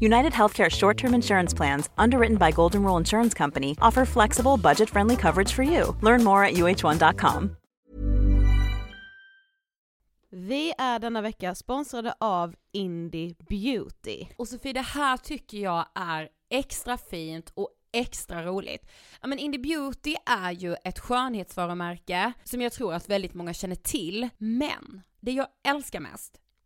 United Healthcare short term insurance plans, underwritten by Golden Rule Insurance Company, offer flexible, budget friendly coverage for you. Learn more at uh1.com. Vi är denna vecka sponsrade av Indie Beauty. Och Sofie, det här tycker jag är extra fint och extra roligt. Ja men Indie Beauty är ju ett skönhetsvarumärke som jag tror att väldigt många känner till, men det jag älskar mest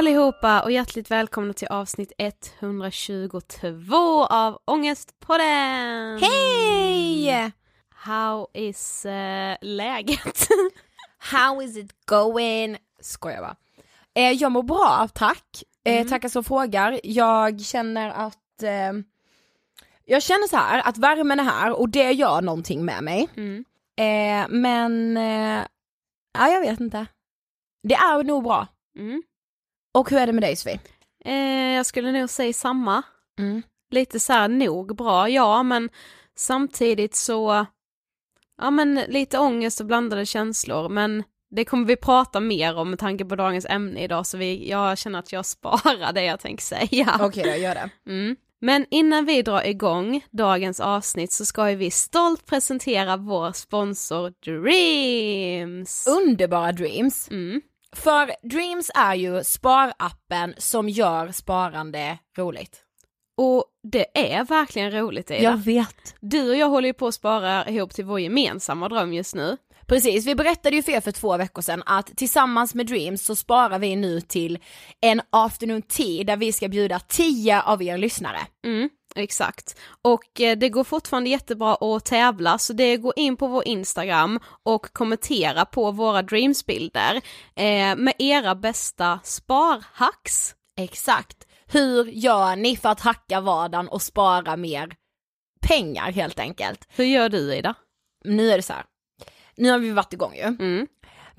allihopa och hjärtligt välkomna till avsnitt 122 av Ångestpodden! Hej! How is eh, läget? How is it going? Skojar bara. Eh, jag mår bra, tack. Eh, Mm. Tackar som frågar. Jag känner att eh, jag känner så här att värmen är här och det gör någonting med mig. Mm. Eh, men, eh, ja jag vet inte. Det är nog bra. Mm. Och hur är det med dig Sofie? Eh, jag skulle nog säga samma. Mm. Lite så här nog bra, ja men samtidigt så, ja men lite ångest och blandade känslor men det kommer vi prata mer om med tanke på dagens ämne idag så vi, jag känner att jag sparar det jag tänker säga. Okej då, gör det. Mm. Men innan vi drar igång dagens avsnitt så ska vi stolt presentera vår sponsor Dreams! Underbara Dreams. Mm. För Dreams är ju sparappen som gör sparande roligt. Och det är verkligen roligt Ida. vet. Du och jag håller ju på att spara ihop till vår gemensamma dröm just nu. Precis, vi berättade ju för er för två veckor sedan att tillsammans med Dreams så sparar vi nu till en afternoon tea där vi ska bjuda 10 av er lyssnare. Mm, exakt. Och eh, det går fortfarande jättebra att tävla så det går in på vår Instagram och kommentera på våra Dreams-bilder eh, med era bästa sparhacks. Exakt. Hur gör ni för att hacka vardagen och spara mer pengar helt enkelt? Hur gör du Ida? Nu är det så här. nu har vi varit igång ju. Mm.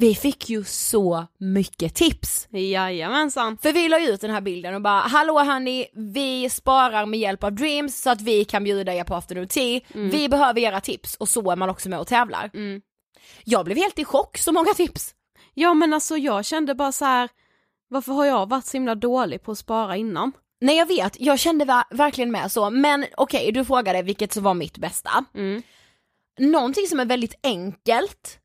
Vi fick ju så mycket tips. Jajamensan. För vi la ut den här bilden och bara hallå hörni, vi sparar med hjälp av Dreams så att vi kan bjuda er på afternoon tea. Vi behöver era tips och så är man också med och tävlar. Mm. Jag blev helt i chock, så många tips. Ja men alltså jag kände bara så här. varför har jag varit så himla dålig på att spara innan? Nej jag vet, jag kände va- verkligen med så, men okej du frågade vilket som var mitt bästa. Mm. Någonting som är väldigt enkelt,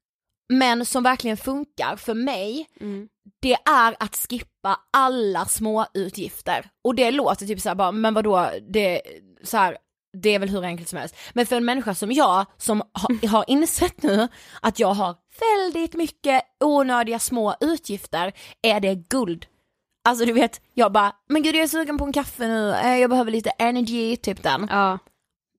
men som verkligen funkar för mig, Mm. det är att skippa alla små utgifter. Och det låter typ såhär bara, men vadå, det, så här, det är väl hur enkelt som helst. Men för en människa som jag, som ha, har insett nu att jag har väldigt mycket onödiga små utgifter, är det guld. Alltså du vet, jag bara, men gud jag är sugen på en kaffe nu, eh, jag behöver lite energy, typ den. Ja.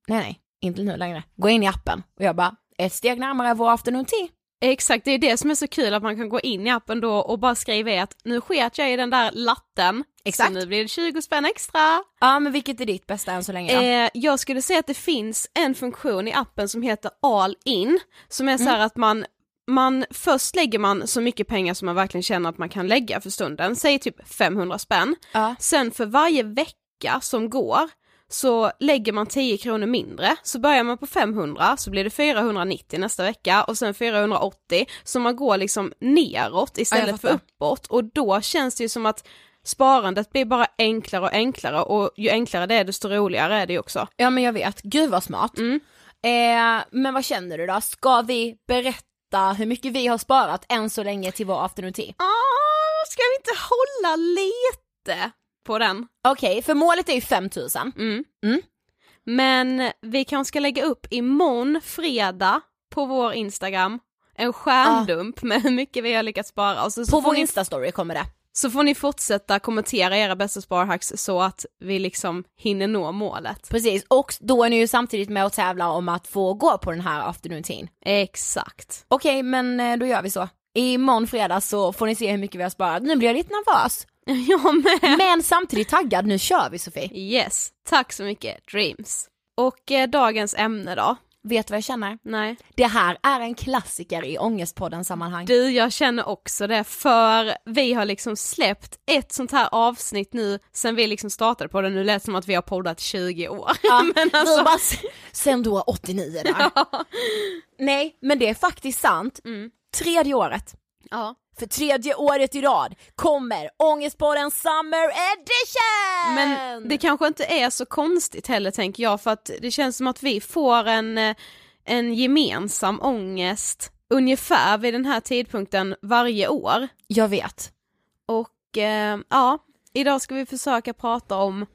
Nej nej, inte nu längre. Gå in i appen och jag bara, ett steg närmare vår afternoon tea. Exakt, det är det som är så kul att man kan gå in i appen då och bara skriva i att nu sket jag i den där latten, Exakt. så nu blir det 20 spänn extra. Ja men vilket är ditt bästa än så länge då? Eh, jag skulle säga att det finns en funktion i appen som heter all in, som är så här att man man, först lägger man så mycket pengar som man verkligen känner att man kan lägga för stunden, säg typ 500 spänn. Ja. Sen för varje vecka som går så lägger man 10 kronor mindre, så börjar man på 500 så blir det 490 nästa vecka och sen 480, så man går liksom neråt istället för fattar. uppåt och då känns det ju som att sparandet blir bara enklare och enklare och ju enklare det är desto roligare är det ju också. Ja men jag vet, gud vad smart. Mm. Eh, men vad känner du då? Ska vi berätta hur mycket vi har sparat än så länge till vår afternoon tea? Ah, ska vi inte hålla lite på den? Okej, för målet är ju 5000. Mm. Mm. Men vi kanske ska lägga upp imorgon fredag på vår Instagram en stjärndump med hur mycket vi har lyckats spara. Och så, så, På vår ni, instastory kommer det. så får ni fortsätta kommentera era bästa sparhacks så att vi liksom hinner nå målet. Precis, och då är ni ju samtidigt med och tävlar om att få gå på den här afternoon teen. Exakt. Okej, men eh, då gör vi så. Imorgon fredag så får ni se hur mycket vi har sparat. Nu blir jag lite nervös. Jag med. Men samtidigt taggad, nu kör vi Sofie. Yes, tack så mycket Dreams. Och eh, dagens ämne då? Vet du vad jag känner? Nej. Det här är en klassiker i Ångestpodden sammanhang. Du, jag känner också det, för vi har liksom släppt ett sånt här avsnitt nu sen vi liksom startade på det, nu lät det som att vi har poddat 20 år. Ja, men alltså, bara, sen då 89 där. Nej, men det är faktiskt sant. Mm. Tredje året. ja. För tredje året i rad kommer Ångestpodden Summer Edition! Men det kanske inte är så konstigt heller tänker jag för att det känns som att vi får en, eh, en gemensam ångest ungefär vid den här tidpunkten varje år. Jag vet. Och eh, ja, idag ska vi försöka prata om,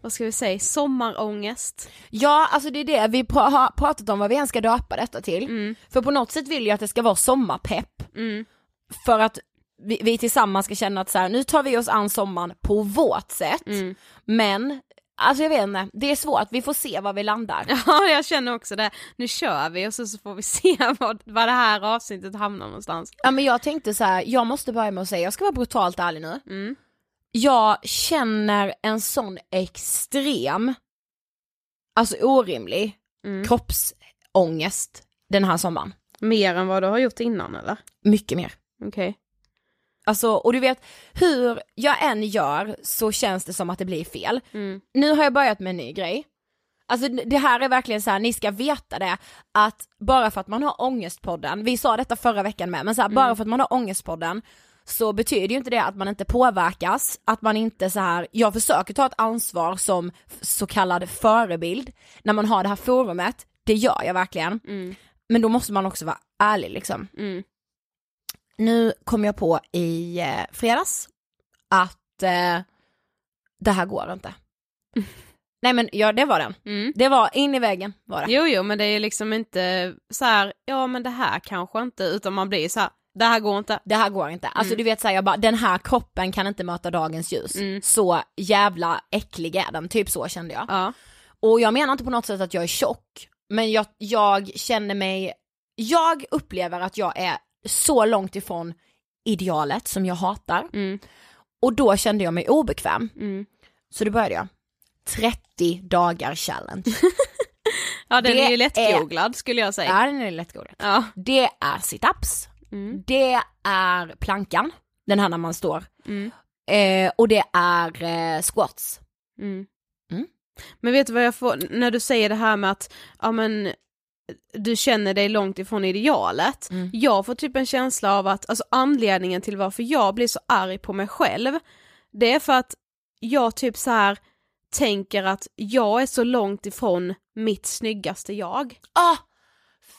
vad ska vi säga, sommarångest. Ja, alltså det är det, vi har pratat om vad vi än ska döpa detta till. Mm. För på något sätt vill jag att det ska vara sommarpepp. Mm. För att vi, vi tillsammans ska känna att så här, nu tar vi oss an sommaren på vårt sätt. Mm. Men, alltså jag vet inte, det är svårt, vi får se var vi landar. Ja, jag känner också det. Nu kör vi och så, så får vi se vad, vad det här avsnittet hamnar någonstans. Ja men jag tänkte så här, jag måste börja med att säga, jag ska vara brutalt ärlig nu. Mm. Jag känner en sån extrem, alltså orimlig Mm. kroppsångest den här sommaren. Mer än vad du har gjort innan eller? Mycket mer. Okej. Alltså, och du vet, hur jag än gör så känns det som att det blir fel. Mm. Nu har jag börjat med en ny grej. Alltså det här är verkligen så här, ni ska veta det, att bara för att man har ångestpodden, vi sa detta förra veckan med, men så här, bara för att man har ångestpodden så betyder ju inte det att man inte påverkas, att man inte så här, jag försöker ta ett ansvar som så kallad förebild när man har det här forumet, det gör jag verkligen. Mm. Men då måste man också vara ärlig liksom. Mm. Nu kom jag på i eh, fredags att eh, det här går inte. Nej men ja det var den. Mm. Det var in i väggen var det. Jo, jo, men det är liksom inte så här, ja men det här kanske inte, utan man blir så här, det här går inte. Det här går inte. Alltså Mm. du vet såhär, jag bara, den här kroppen kan inte möta dagens ljus. Mm. Så jävla äcklig är den, typ så kände jag. Ja. Och jag menar inte på något sätt att jag är tjock, men jag, jag känner mig, jag upplever att jag är så långt ifrån idealet som jag hatar. Mm. Och då kände jag mig obekväm. Mm. Så då började jag. 30 dagar challenge. Ja, den Det är ju är- lättgooglad skulle jag säga. Ja den är lättgooglat. Ja. Det är situps, Mm. det är plankan, den här när man står. Mm. Eh, och det är eh, squats. Mm. Mm. Men vet du vad jag får, när du säger det här med att, ja men, du känner dig långt ifrån idealet. Mm. Jag får typ en känsla av att, alltså anledningen till varför jag blir så arg på mig själv, det är för att jag typ så här tänker att jag är så långt ifrån mitt snyggaste jag. Ah,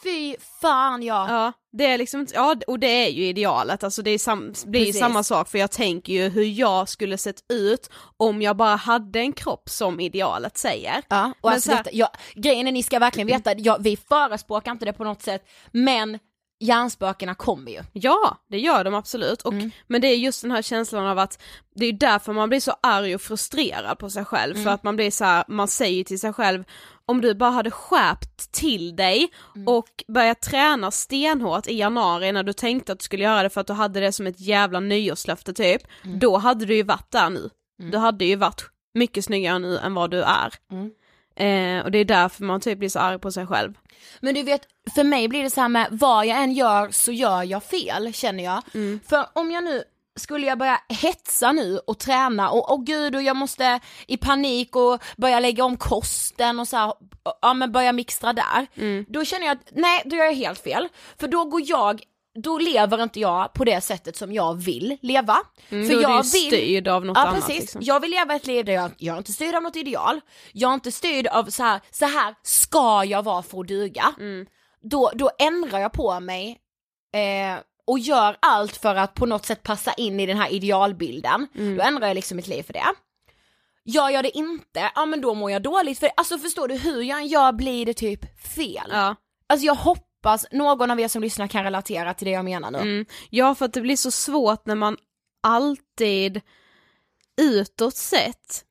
fy fan ja. Ja, det är liksom ja och det är ju idealet, alltså det är sam, blir Precis. samma sak för jag tänker ju hur jag skulle sett ut om jag bara hade en kropp som idealet säger. Ja, och Men alltså så här- detta, ja, grejen är ni ska verkligen veta, ja, vi förespråkar inte det på något sätt, men hjärnspökena kommer ju. Ja, det gör de absolut, och, Mm. men det är just den här känslan av att det är därför man blir så arg och frustrerad på sig själv, Mm. för att man blir så här, man säger till sig själv om du bara hade skärpt till dig Mm. och börjat träna stenhårt i januari när du tänkte att du skulle göra det för att du hade det som ett jävla nyårslöfte typ, Mm. då hade du ju varit där nu. Du hade ju varit mycket snyggare nu än vad du är. Mm. Eh, och det är därför man typ blir så arg på sig själv. Men du vet, för mig blir det så här med vad jag än gör så gör jag fel känner jag. För om jag nu skulle jag börja hetsa nu och träna och åh gud och jag måste i panik och börja lägga om kosten och så här, ja men börja mixtra där. Då känner jag att nej, då gör jag helt fel. För då går jag, då lever inte jag på det sättet som jag vill leva. Mm, för då är jag du styrd av något ja, annat, precis. liksom. Jag vill leva ett liv där jag, jag är inte styrd av något ideal, jag är inte styrd av så här, så här ska jag vara för att duga. Mm. Då, då ändrar jag på mig eh, och gör allt för att på något sätt passa in i den här idealbilden. Mm. Då ändrar jag liksom mitt liv för det. Gör jag det inte, ja men då mår jag dåligt för alltså förstår du hur jag än gör blir det typ fel. Ja. Alltså jag hoppas någon av er som lyssnar kan relatera till det jag menar nu. Mm. Ja, för att det blir så svårt när man alltid utåt sett,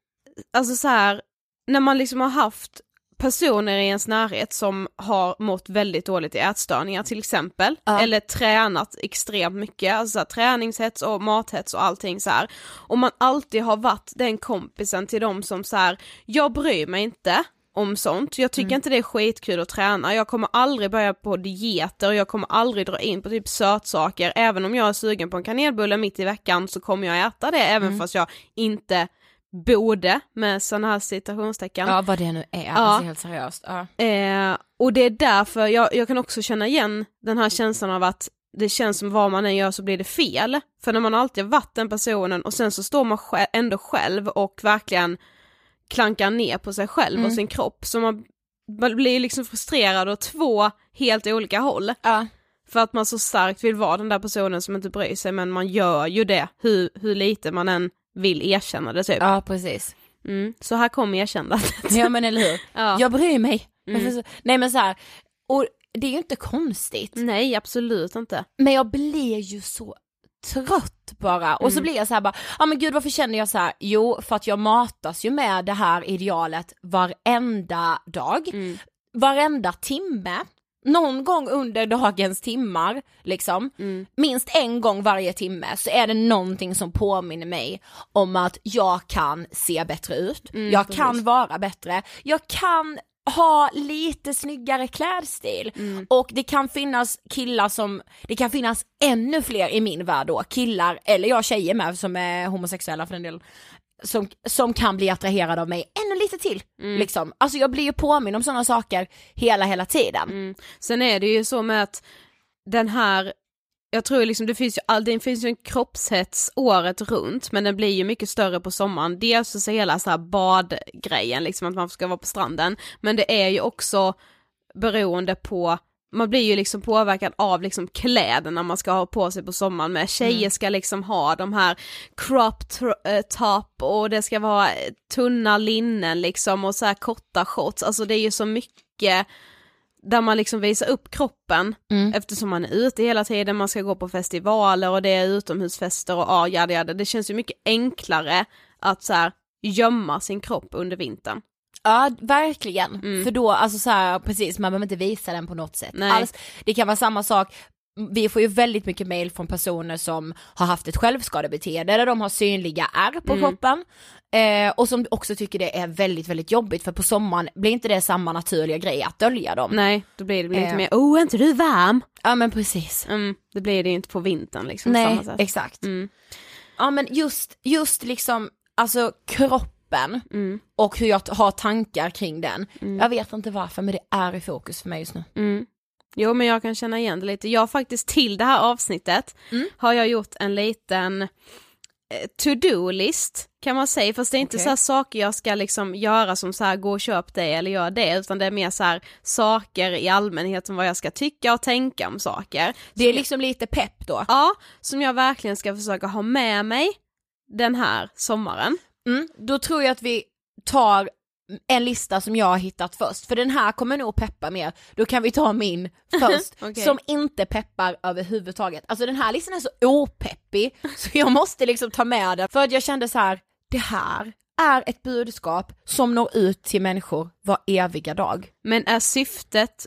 alltså så här, när man liksom har haft personer i ens närhet som har mått väldigt dåligt i ätstörningar till exempel, Ja. eller tränat extremt mycket, alltså så här, träningshets och mathets och allting så här. Och man alltid har varit den kompisen till dem som så här, jag bryr mig inte om sånt, jag tycker inte det är skitkul att träna, jag kommer aldrig börja på dieter och jag kommer aldrig dra in på typ sötsaker, även om jag är sugen på en kanelbulle mitt i veckan så kommer jag äta det även fast jag inte borde med sådana här citationstecken. Ja vad det nu är, Ja. alltså helt seriöst. Ja. Eh, och det är därför jag, jag kan också känna igen den här känslan av att det känns som vad man än gör så blir det fel. För när man alltid har varit den personen och sen så står man sj- ändå själv och verkligen klankar ner på sig själv och sin kropp. Så man, blir liksom frustrerad åt två helt olika håll. Ja. För att man så starkt vill vara den där personen som inte bryr sig men man gör ju det hur, hur lite man än vill erkänna det typ. ja, precis. Mm. Så här kommer erkännandet. Ja men eller hur. Ja. Jag bryr mig. Mm. Förstår- Nej men så här, och det är ju inte konstigt. Nej absolut inte. Men jag blir ju så trött bara och Mm. så blir jag så här bara, ja men gud varför känner jag så här? Jo för att jag matas ju med det här idealet varenda dag, Mm. varenda timme, någon gång under dagens timmar liksom, Mm. minst en gång varje timme så är det någonting som påminner mig om att jag kan se bättre ut, Mm, jag precis. kan vara bättre, jag kan ha lite snyggare klädstil Mm. och det kan finnas killar som, det kan finnas ännu fler i min värld då, killar, eller jag tjejer med som är homosexuella för den delen, som, som kan bli attraherade av mig ännu lite till. Mm. Liksom. Alltså jag blir ju påminn om sådana saker hela hela tiden. Mm. Sen är det ju så med att den här, jag tror liksom det finns ju all, det finns ju en kroppshets året runt men den blir ju mycket större på sommaren. Dels så hela så här badgrejen liksom att man ska vara på stranden men det är ju också beroende på man blir ju liksom påverkad av liksom kläderna man ska ha på sig på sommaren med. Tjejer ska liksom ha de här crop eh, top och det ska vara tunna linnen liksom och så här korta shorts. Alltså det är ju så mycket där man liksom visar upp kroppen Mm. eftersom man är ute hela tiden, man ska gå på festivaler och det är utomhusfester och ja, jada, jada. Det känns ju mycket enklare att så här gömma sin kropp under vintern. Ja verkligen, Mm. för då alltså så här, precis man behöver inte visa den på något sätt Nej. alls. Det kan vara samma sak, vi får ju väldigt mycket mail från personer som har haft ett självskadebeteende där de har synliga ärr på Mm. kroppen eh, och som också tycker det är väldigt väldigt jobbigt för på sommaren blir inte det samma naturliga grej att dölja dem. Nej, då blir det blir lite Eh. mer, oh är inte du varm? Ja men precis. Mm, det blir det ju inte på vintern liksom. Nej samma sätt. exakt. Mm. Ja men just, just liksom, alltså kroppen Mm. och hur jag har tankar kring den. Jag vet inte varför men det är i fokus för mig just nu. Mm. Jo men jag kan känna igen det lite. Jag har faktiskt till det här avsnittet Mm. har jag gjort en liten to-do-list kan man säga, fast det är inte Okej. så saker jag ska liksom göra som så här gå och köp det eller gör det, utan det är mer så här saker i allmänhet om vad jag ska tycka och tänka om saker. Det är liksom lite pepp då. Ja, som jag verkligen ska försöka ha med mig den här sommaren. Mm, då tror jag att vi tar en lista som jag har hittat först, för den här kommer nog peppa mer. Då kan vi ta min först, Okej. som inte peppar överhuvudtaget. Alltså den här listan är så opeppig, så jag måste liksom ta med den. För att jag kände så här: det här är ett budskap som når ut till människor var eviga dag. Men är syftet,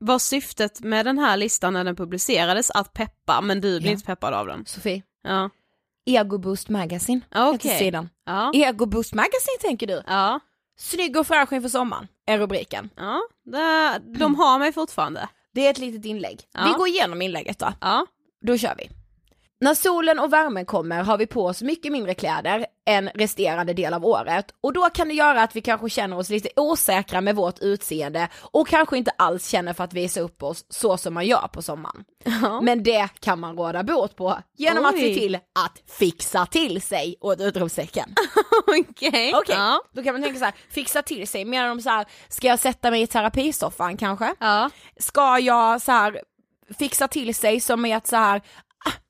var syftet med den här listan när den publicerades att peppa, men du blir Ja. inte peppad av den? Sofie, Ja. Ego Boost Magazine Ja, heter sidan. Ja. Ego Boost Magazine tänker du? Ja. Snygg och fräsch inför sommaren, är rubriken. Ja. Det, de har mig fortfarande. Det är ett litet inlägg. Ja. Vi går igenom inlägget då. Ja. Då kör vi. När solen och värmen kommer har vi på oss mycket mindre kläder än resterande del av året och då kan det göra att vi kanske känner oss lite osäkra med vårt utseende och kanske inte alls känner för att visa upp oss så som man gör på sommaren. Ja. Men det kan man råda bot på genom att se Oj. till att fixa till sig och ett utropstecken. Okej. Okej, Ja. då kan man tänka så här, fixa till sig, menar de så här, ska jag sätta mig i terapisoffan kanske? Ja. ska jag så här fixa till sig som är att så här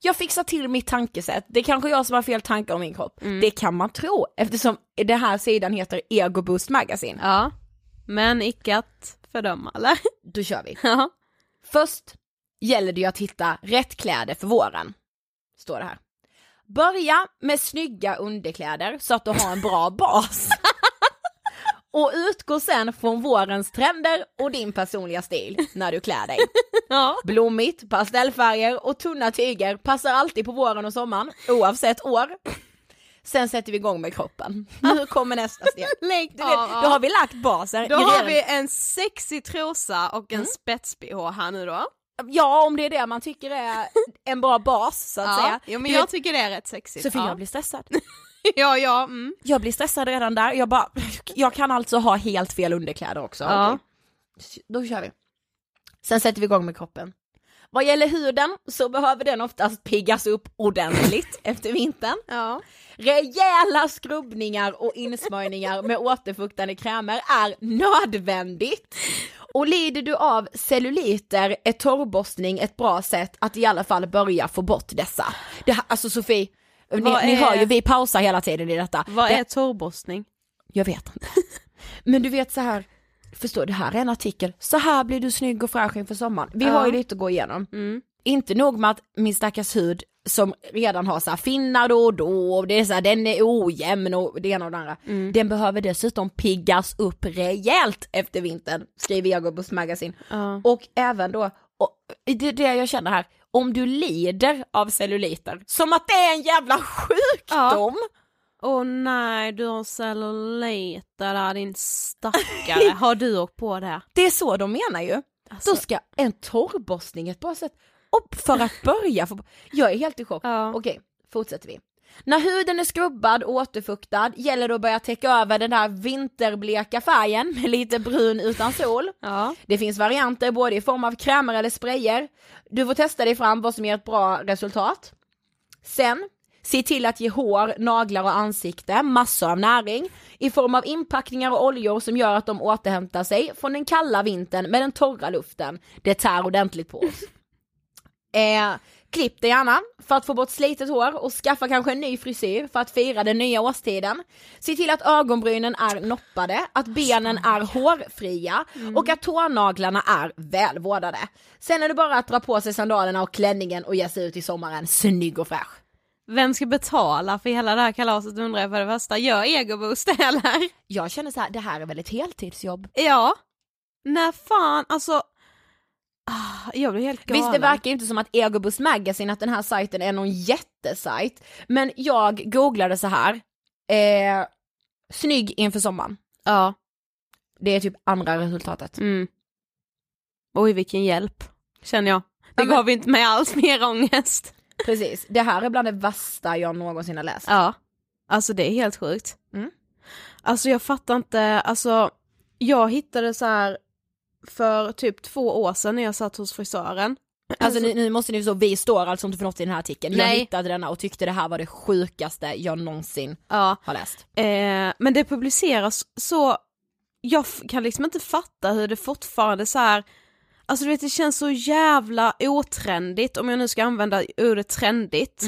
jag fixar till mitt tankesätt, det är kanske jag som har fel tankar om min kropp. Mm. Det kan man tro eftersom den här sidan heter Ego Boost Magazine. ja. Men icke att fördöma, eller? Då kör vi. Ja. Först gäller det ju att hitta rätt kläder för våren. Står det här. Börja med snygga underkläder så att du har en bra bas. Och utgå sen från vårens trender och din personliga stil när du klär dig. Ja. Blommigt, pastellfärger och tunna tyger passar alltid på våren och sommaren, oavsett år. Sen sätter vi igång med kroppen. Nu kommer nästa steg. Lägg, Du vet, då har vi lagt basen. Då har vi en sexig trosa och Mm. en spets-bh här nu då. Ja, om det är det man tycker är en bra bas så att säga. Jo, men Du jag vet, tycker det är rätt sexigt. Sofie, ja. jag blir stressad. ja, ja, mm. Jag blir stressad redan där. Jag bara, jag kan alltså ha helt fel underkläder också. Ja. Okej. Då kör vi. Sen sätter vi igång med kroppen. Vad gäller huden så behöver den oftast piggas upp ordentligt efter vintern. Ja. Rejäla skrubbningar och insmörjningar med återfuktande krämer är nödvändigt. Och lider du av celluliter är torrborstning ett bra sätt att i alla fall börja få bort dessa. Det, här- alltså Sofie, ni, Vad ni är- hör ju vi pausar hela tiden i detta. Vad det, är torrborstning? Jag vet inte. Men du vet så här, förstår du, det här är en artikel, så här blir du snygg och fräsch inför sommaren. Vi Ja. har ju lite att gå igenom. Inte nog med att min stackars hud som redan har så här finnar då och då, och det är så här, den är ojämn och det ena och det andra. Den behöver dessutom piggas upp rejält efter vintern, skriver Jacobus Magasin. Ja. Och även då, och det är det jag känner här, om du lider av celluliter, som att det är en jävla sjukdom. Åh nej, du har celluliter där din stackare. har du åkt på det? Det är så de menar ju. Alltså- Då ska en torrborstning ett bra sätt. Och för att börja få... Jag är helt i chock. Ja. Okej, fortsätter vi. När huden är skrubbad och återfuktad gäller det att börja täcka över den där vinterbleka färgen med lite brun utan sol. Ja. Det finns varianter både i form av krämer eller sprayer. Du får testa dig fram vad som ger ett bra resultat. Sen, se till att ge hår, naglar och ansikte massor av näring i form av inpackningar och oljor som gör att de återhämtar sig från den kalla vintern med den torra luften. Det tär ordentligt på oss. Eh, klipp dig gärna för att få bort slitet hår och skaffa kanske en ny frisyr för att fira den nya årstiden. Se till att ögonbrynen är noppade, att benen är hårfria och att tånaglarna är välvårdade. Sen är det bara att dra på sig sandalerna och klänningen och ge sig ut i sommaren snygg och fräsch. Vem ska betala för hela det här kalaset undrar jag för det första. Gör egoboost eller? Jag känner så här, det här är väl ett heltidsjobb? Ja. När fan, alltså. Ah, jag blir helt galen. Visst det verkar inte som att Egobus Magazine, att den här sajten är någon jättesajt, men jag googlade så här, eh, snygg inför sommaren. Ja. Det är typ andra resultatet. Mm. Oj vilken hjälp, känner jag. Det Ja, men- gav inte mig alls mer ångest. Precis, det här är bland det värsta jag någonsin har läst. Ja. Alltså det är helt sjukt. Mm. Alltså jag fattar inte, alltså jag hittade så här för typ två år sedan när jag satt hos frisören. Alltså nu, nu måste ni förstå, vi står alltså inte för något i den här artikeln. Jag Nej. hittade denna och tyckte det här var det sjukaste jag någonsin Ja. har läst. Eh, men det publiceras så, jag kan liksom inte fatta hur det fortfarande så här. alltså du vet det känns så jävla otrendigt, om jag nu ska använda ordet trendigt,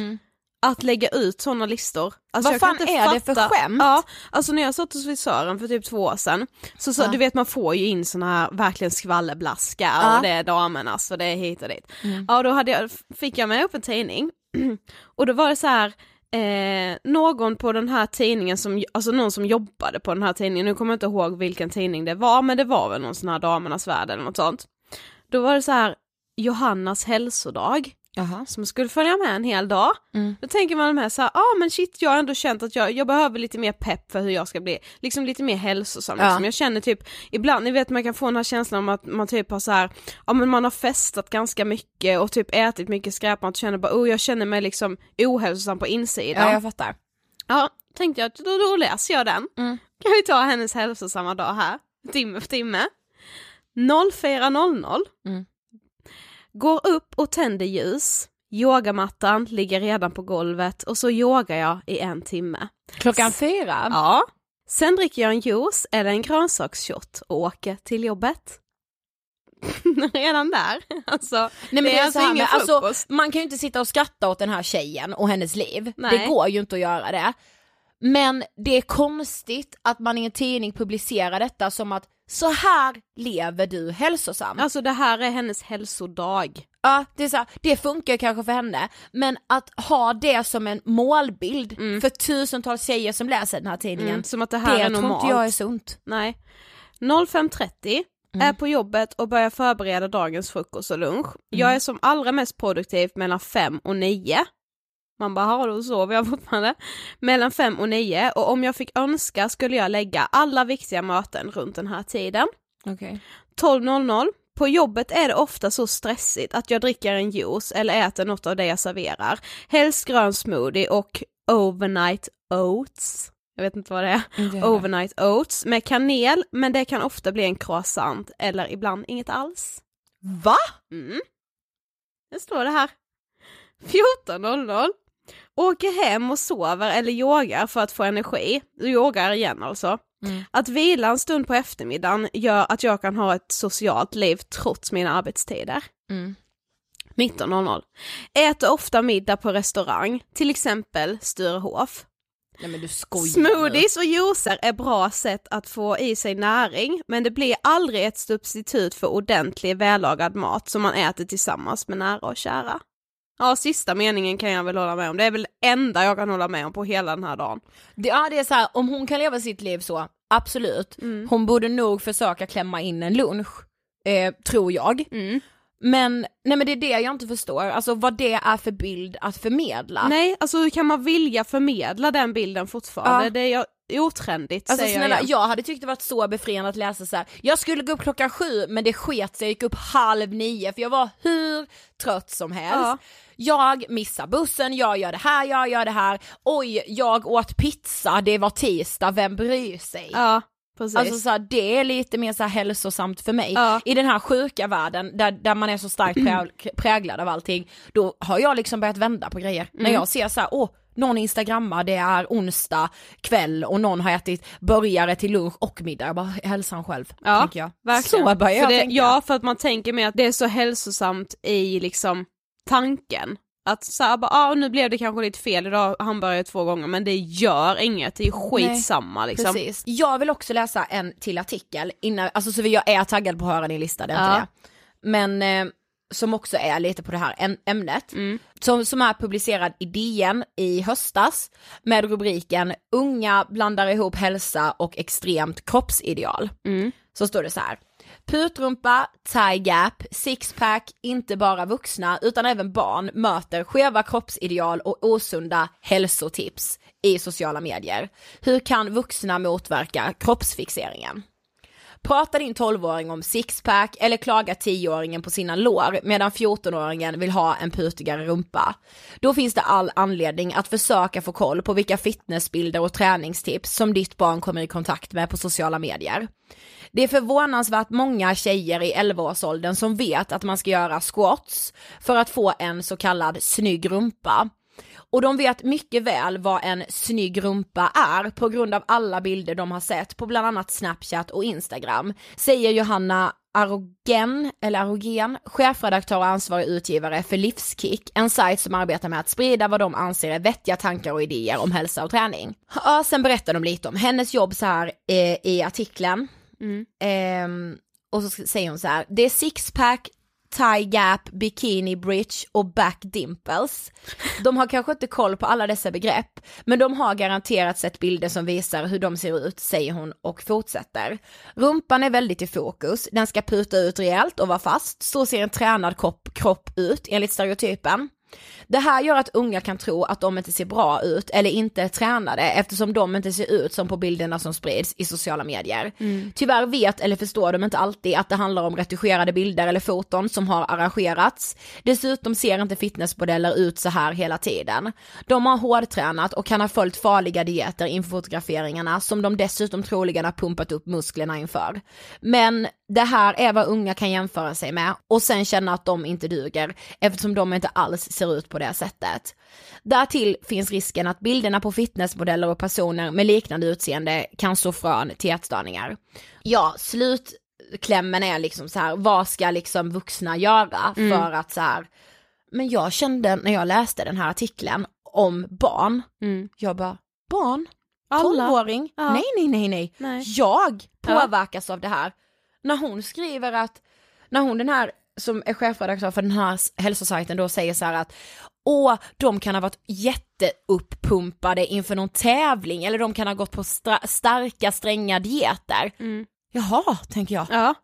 att lägga ut sådana listor. Alltså, Vad fan är det för skämt? Ja, alltså när jag satt hos frisören för typ två år sedan, så, så Ja. du vet man får ju in såna här verkligen skvallerblaskar Ja. Mm. och det är damernas och det är hit och dit. Ja då hade jag, fick jag med upp en tidning och då var det så här Eh, någon på den här tidningen som, alltså någon som jobbade på den här tidningen, nu kommer jag inte ihåg vilken tidning det var, men det var väl någon sån här damernas värld eller något sånt. Då var det så här, Johannas hälsodag, Jaha. som skulle följa med en hel dag. Mm. Då tänker man med så här, ah, men shit jag har ändå känt att jag, jag behöver lite mer pepp för hur jag ska bli, liksom lite mer hälsosam. Ja. Liksom. Jag känner typ, ibland, ni vet man kan få den här känslan om att man typ har så här, ja men man har festat ganska mycket och typ ätit mycket skräpmat och känner bara, oh jag känner mig liksom ohälsosam på insidan. Ja jag fattar. Ja, tänkte jag då, då läser jag den. Mm. Kan vi ta hennes hälsosamma dag här, timme för timme. 04.00. Mm. Går upp och tänder ljus. Yogamattan ligger redan på golvet och så yogar jag i en timme. Klockan fyra? Ja. Sen dricker jag en juice eller en grönsaksshot och åker till jobbet. redan där. Alltså, Nej, men det är så alltså här ingen med- alltså, man kan ju inte sitta och skratta åt den här tjejen och hennes liv. Nej. Det går ju inte att göra det. Men det är konstigt att man i en tidning publicerar detta som att så här lever du hälsosam. Alltså det här är hennes hälsodag. Ja, det, är så här, det funkar kanske för henne, men att ha det som en målbild för tusentals tjejer som läser den här tidningen, Mm, som att det här det är tror normalt. inte jag är sunt. Nej. 05.30 Mm. är på jobbet och börjar förbereda dagens frukost och lunch. Mm. Jag är som allra mest produktiv mellan 5 och 9. Man bara, har då sover jag fortfarande. Mellan 5 och 9 och om jag fick önska skulle jag lägga alla viktiga möten runt den här tiden. Okay. 12.00 på jobbet är det ofta så stressigt att jag dricker en juice eller äter något av det jag serverar. Helst grön smoothie och overnight oats. Jag vet inte vad det är. Overnight oats med kanel, men det kan ofta bli en croissant eller ibland inget alls. Va? Mm. det står det här. 14.00. Åker hem och sover eller yogar för att få energi, yogar igen alltså. Mm. Att vila en stund på eftermiddagen gör att jag kan ha ett socialt liv trots mina arbetstider. Mm. 19.00. Äter ofta middag på restaurang, till exempel Sturehof. Nej men du. Smoothies och juicer är bra sätt att få i sig näring, men det blir aldrig ett substitut för ordentlig vällagad mat som man äter tillsammans med nära och kära. Ja, sista meningen kan jag väl hålla med om. Det är väl enda jag kan hålla med om på hela den här dagen. Det, ja det är så här, om hon kan leva sitt liv så, absolut. Mm. Hon borde nog försöka klämma in en lunch, eh, tror jag. Mm. Men, nej men det är det jag inte förstår, alltså vad det är för bild att förmedla. Nej, alltså hur kan man vilja förmedla den bilden fortfarande? Ja. Det är jag otrendigt Alltså säger snälla, jag. jag hade tyckt det varit så befriande att läsa så här. jag skulle gå upp klockan sju men det sket sig, jag gick upp halv nio för jag var hur trött som helst. Ja. Jag missar bussen, jag gör det här, jag gör det här, oj jag åt pizza, det var tisdag, vem bryr sig? Ja, precis. Alltså så här, det är lite mer så här hälsosamt för mig. Ja. I den här sjuka världen där, där man är så starkt prä- präglad av allting, då har jag liksom börjat vända på grejer. När Mm. jag ser så här, åh, någon instagrammar, det är onsdag kväll och någon har ätit burgare till lunch och middag, jag bara hälsan själv, Ja, tänker jag. Verkligen. Så börjar jag för det, tänka. Ja, för att man tänker med att det är så hälsosamt i liksom tanken. Att såhär bara, ah, nu blev det kanske lite fel idag, han började två gånger, men det gör inget, det är skitsamma liksom. Precis. Jag vill också läsa en till artikel innan, alltså så jag är taggad på att höra din lista, det är inte Ja. det. Men eh, som också är lite på det här äm- ämnet. Mm. Som, som är publicerad i DN i höstas med rubriken Unga blandar ihop hälsa och extremt kroppsideal. Mm. Så står det så här. Putrumpa, tie gap, sixpack, inte bara vuxna utan även barn möter skeva kroppsideal och osunda hälsotips i sociala medier. Hur kan vuxna motverka kroppsfixeringen? Pratar din 12-åring om sixpack eller klagar 10-åringen på sina lår medan 14-åringen vill ha en putigare rumpa? Då finns det all anledning att försöka få koll på vilka fitnessbilder och träningstips som ditt barn kommer i kontakt med på sociala medier. Det är förvånansvärt många tjejer i 11-årsåldern som vet att man ska göra squats för att få en så kallad snygg rumpa. Och de vet mycket väl vad en snygg rumpa är på grund av alla bilder de har sett på bland annat Snapchat och Instagram, säger Johanna Arogen, eller Arogen, chefredaktör och ansvarig utgivare för Livskick, en sajt som arbetar med att sprida vad de anser är vettiga tankar och idéer om hälsa och träning. Ja, sen berättar de lite om hennes jobb så här eh, i artikeln. Ehm, och så säger hon så här, det är sixpack, tie gap, bikini bridge och back dimples. De har kanske inte koll på alla dessa begrepp, men de har garanterat sett bilder som visar hur de ser ut, säger hon och fortsätter. Rumpan är väldigt i fokus, den ska puta ut rejält och vara fast, så ser en tränad kropp, kropp ut enligt stereotypen. Det här gör att unga kan tro att de inte ser bra ut eller inte är tränade eftersom de inte ser ut som på bilderna som sprids i sociala medier. Tyvärr vet eller förstår de inte alltid att det handlar om retuscherade bilder eller foton som har arrangerats. Dessutom ser inte fitnessmodeller ut så här hela tiden. De har hårdtränat och kan ha följt farliga dieter inför fotograferingarna som de dessutom troligen har pumpat upp musklerna inför. Men det här är vad unga kan jämföra sig med och sen känna att de inte duger eftersom de inte alls ser ut på det sättet. Därtill finns risken att bilderna på fitnessmodeller och personer med liknande utseende kan så frön till ätstörningar. Ja, slutklämmen är liksom så här, vad ska liksom vuxna göra för att så här, men jag kände när jag läste den här artikeln om barn, Mm. jag bara, barn? Alla. 12-åring? Ja. Nej, nej, nej, nej. Nej. Jag Ja. påverkas av det här. När hon skriver att, när hon den här som är chefredaktör för den här hälsosajten då säger så här att Åh, de kan ha varit jätteuppumpade inför någon tävling eller de kan ha gått på starka stränga dieter. Mm. Jaha, tänker jag. Ja.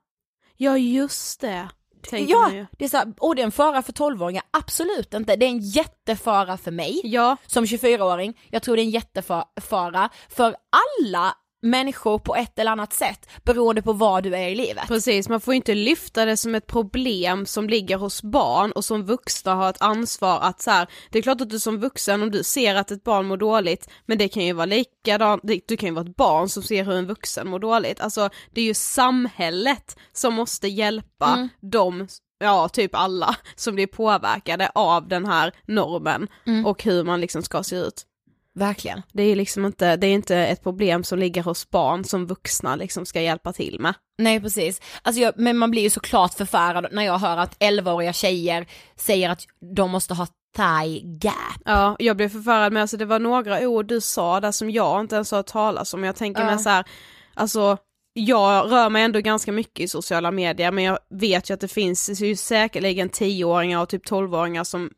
Ja just det, tänker ja, ju. det är så här, och det är en fara för 12-åringar, absolut inte. Det är en jättefara för mig Ja, som 24-åring. Jag tror det är en jättefara för alla människor på ett eller annat sätt beroende på vad du är i livet. precis, man får inte lyfta det som ett problem som ligger hos barn och som vuxna har ett ansvar att så här, det är klart att du som vuxen om du ser att ett barn mår dåligt, men det kan ju vara likadant, du kan ju vara ett barn som ser hur en vuxen mår dåligt, alltså det är ju samhället som måste hjälpa Mm. de ja, typ alla som blir påverkade av den här normen och hur man liksom ska se ut. Verkligen. Det är liksom inte, det är inte ett problem som ligger hos barn som vuxna liksom ska hjälpa till med. Nej precis, alltså jag, men man blir ju såklart förfärad när jag hör att 11-åriga tjejer säger att de måste ha thigh gap. Ja, jag blev förfärad med, alltså det var några ord du sa där som jag inte ens har hört talas om, jag tänker Ja. mig så här, alltså jag rör mig ändå ganska mycket i sociala medier men jag vet ju att det finns ju säkerligen 10-åringar och typ 12-åringar som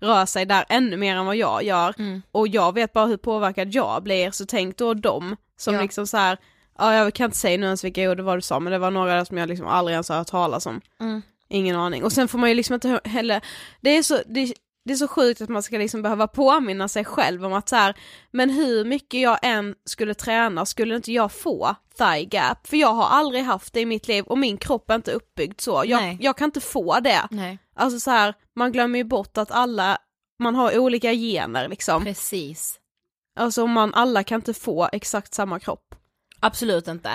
rör sig där ännu mer än vad jag gör Mm. och jag vet bara hur påverkad jag blir så tänk då dem som Ja. liksom så här, ja jag kan inte säga nu ens vilka ord det var du sa men det var några som jag liksom aldrig ens har hört talas om. Mm. Ingen aning. Och sen får man ju liksom inte heller, det är så, det, det är så sjukt att man ska liksom behöva påminna sig själv om att så här, men hur mycket jag än skulle träna skulle inte jag få thigh gap, för jag har aldrig haft det i mitt liv och min kropp är inte uppbyggd så, jag, jag kan inte få det. Nej. Alltså så här, man glömmer ju bort att alla, man har olika gener liksom. Precis. Alltså man, alla kan inte få exakt samma kropp. Absolut inte.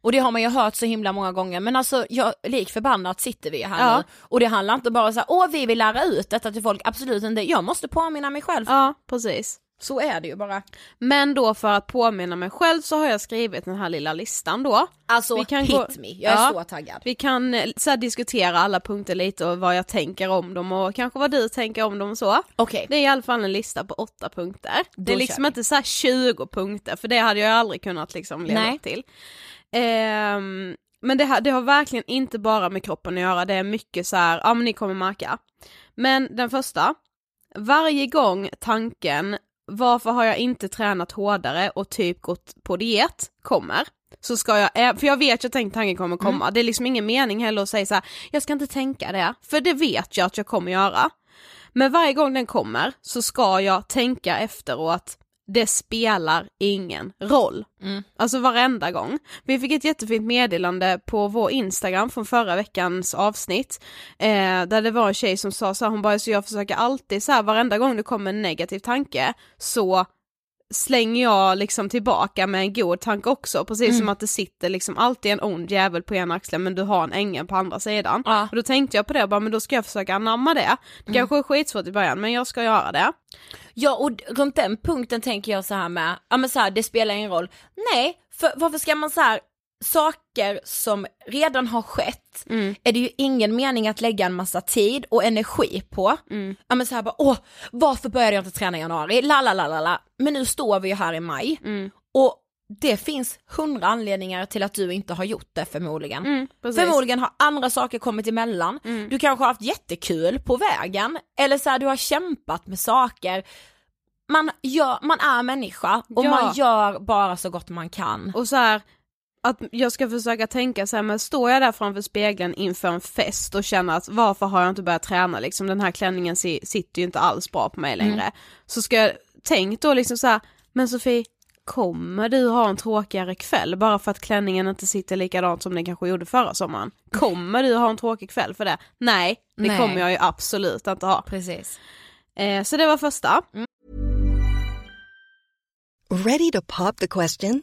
Och det har man ju hört så himla många gånger men alltså jag, lik förbannat sitter vi här Ja. nu och det handlar inte bara så här, åh vi vill lära ut detta till folk, absolut inte, jag måste påminna mig själv. Ja, precis. Så är det ju bara. Men då för att påminna mig själv så har jag skrivit den här lilla listan då. Alltså Vi kan hit gå- me, jag är Ja. så taggad. Vi kan eh, så här, diskutera alla punkter lite och vad jag tänker om dem och kanske vad du tänker om dem och så. Okej, Det är i alla fall en lista på åtta punkter. det Då är liksom inte så här 20 punkter för det hade jag aldrig kunnat liksom leva Nej. till. Ehm, men det, här, det har verkligen inte bara med kroppen att göra, det är mycket så här, ja men ni kommer märka. Men den första, varje gång tanken varför har jag inte tränat hårdare och typ gått på diet? Kommer. Så ska jag, eh, för jag vet ju att den tanken kommer komma, det är liksom ingen mening heller att säga så här, jag ska inte tänka det, för det vet jag att jag kommer göra. Men varje gång den kommer så ska jag tänka efteråt, det spelar ingen roll. Mm. Alltså varenda gång. Vi fick ett jättefint meddelande på vår Instagram från förra veckans avsnitt. Eh, där det var en tjej som sa så här, hon bara, så jag försöker alltid så här, varenda gång det kommer en negativ tanke så slänger jag liksom tillbaka med en god tanke också, precis som att det sitter liksom alltid en ond jävel på ena axeln men du har en ängel på andra sidan. Ja. Och då tänkte jag på det, bara, men då ska jag försöka anamma det. Det kanske är skitsvårt i början men jag ska göra det. Ja och runt den punkten tänker jag så här med, ja men så här, det spelar ingen roll. Nej, för varför ska man så här saker som redan har skett är det ju ingen mening att lägga en massa tid och energi på. Ja men så här bara, åh, varför började jag inte träna i januari? La la la la la. Men nu står vi ju här i maj och det finns hundra anledningar till att du inte har gjort det förmodligen. precis. Förmodligen har andra saker kommit emellan. Du kanske har haft jättekul på vägen eller så här, du har kämpat med saker. Man, gör, man är människa och Ja. man gör bara så gott man kan. Och så här, att jag ska försöka tänka så här, men står jag där framför spegeln inför en fest och känner att varför har jag inte börjat träna liksom, den här klänningen si- sitter ju inte alls bra på mig längre. Så ska jag, tänk då liksom så här, men Sofie, kommer du ha en tråkigare kväll bara för att klänningen inte sitter likadant som den kanske gjorde förra sommaren? Kommer du ha en tråkig kväll för det? Nej, det Nej. kommer jag ju absolut inte ha. Precis. Eh, så det var första. Ready to pop the question?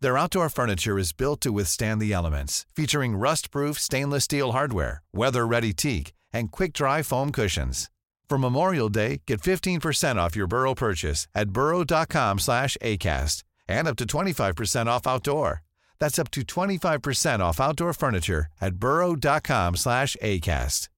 Their outdoor furniture is built to withstand the elements, featuring rust-proof stainless steel hardware, weather-ready teak, and quick-dry foam cushions. For Memorial Day, get 15% off your Burrow purchase at burrow.com slash ACAST and up to 25% off outdoor. That's up to 25% off outdoor furniture at burrow.com slash acast.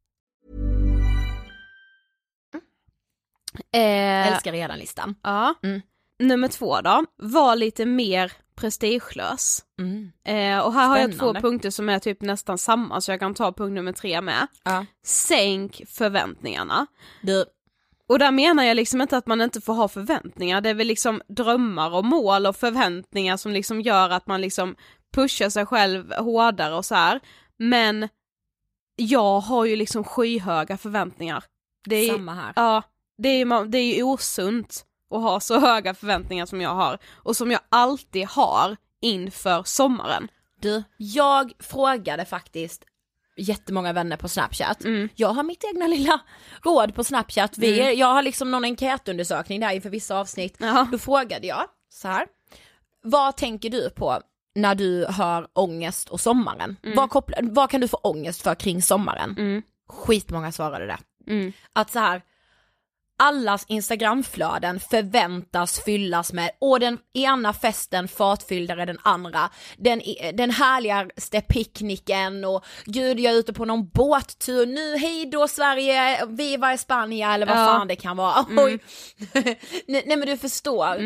Eh, Älskar redan listan. Ja. Mm. Nummer två då, var lite mer prestigelös. Mm. Eh, och här har jag två punkter som är typ nästan samma så jag kan ta punkt nummer tre med. Ja. Sänk förväntningarna. Du, Och där menar jag liksom inte att man inte får ha förväntningar, det är väl liksom drömmar och mål och förväntningar som liksom gör att man liksom pushar sig själv hårdare och så här. Men jag har ju liksom skyhöga förväntningar. Det är, samma här. Ja, det är, det är ju osunt att ha så höga förväntningar som jag har och som jag alltid har inför sommaren. Du, jag frågade faktiskt jättemånga vänner på snapchat. Mm. Jag har mitt egna lilla råd på snapchat. Vi, Jag har liksom någon enkätundersökning där inför vissa avsnitt. Ja. Då frågade jag så här. Vad tänker du på när du hör ångest och sommaren? Vad, kopplar, vad kan du få ångest för kring sommaren? Mm. Skitmånga svarade det. Mm. Att så här. Allas instagramflöden förväntas fyllas med, och den ena festen fartfylldare den andra, den, den härligaste picknicken och gud jag är ute på någon båttur, nu hej då Sverige, viva Spanien eller vad Ja. fan det kan vara. Oj. nej, men du förstår.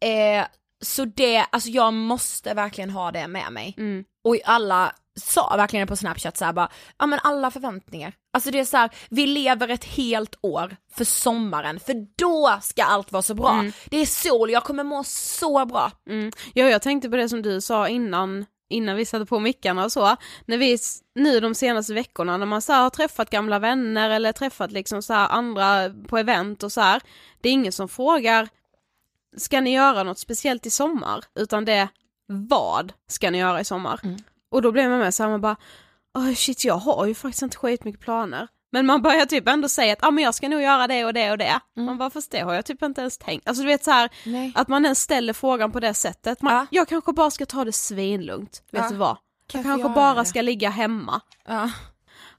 Eh, så det, alltså jag måste verkligen ha det med mig. Mm. Och alla sa verkligen på snapchat så här bara, ja men alla förväntningar. Alltså det är så här, vi lever ett helt år för sommaren, för då ska allt vara så bra. Det är sol, jag kommer må så bra. Mm. Ja, jag tänkte på det som du sa innan, innan vi satte på mickarna och så, när vi nu de senaste veckorna när man så har träffat gamla vänner eller träffat liksom så andra på event och så här, det är ingen som frågar ska ni göra något speciellt i sommar? Utan det vad ska ni göra i sommar? Och då blir man med så här, man bara, oh shit jag har ju faktiskt inte skitmycket planer. Men man börjar typ ändå säga att ah, men jag ska nog göra det och det och det. Man bara fast det har jag typ inte ens tänkt. Alltså du vet så här, att man ens ställer frågan på det sättet. Man, Ja. Jag kanske bara ska ta det svinlugnt, vet Ja. du vad? Jag kanske göra bara det? ska ligga hemma. Ja.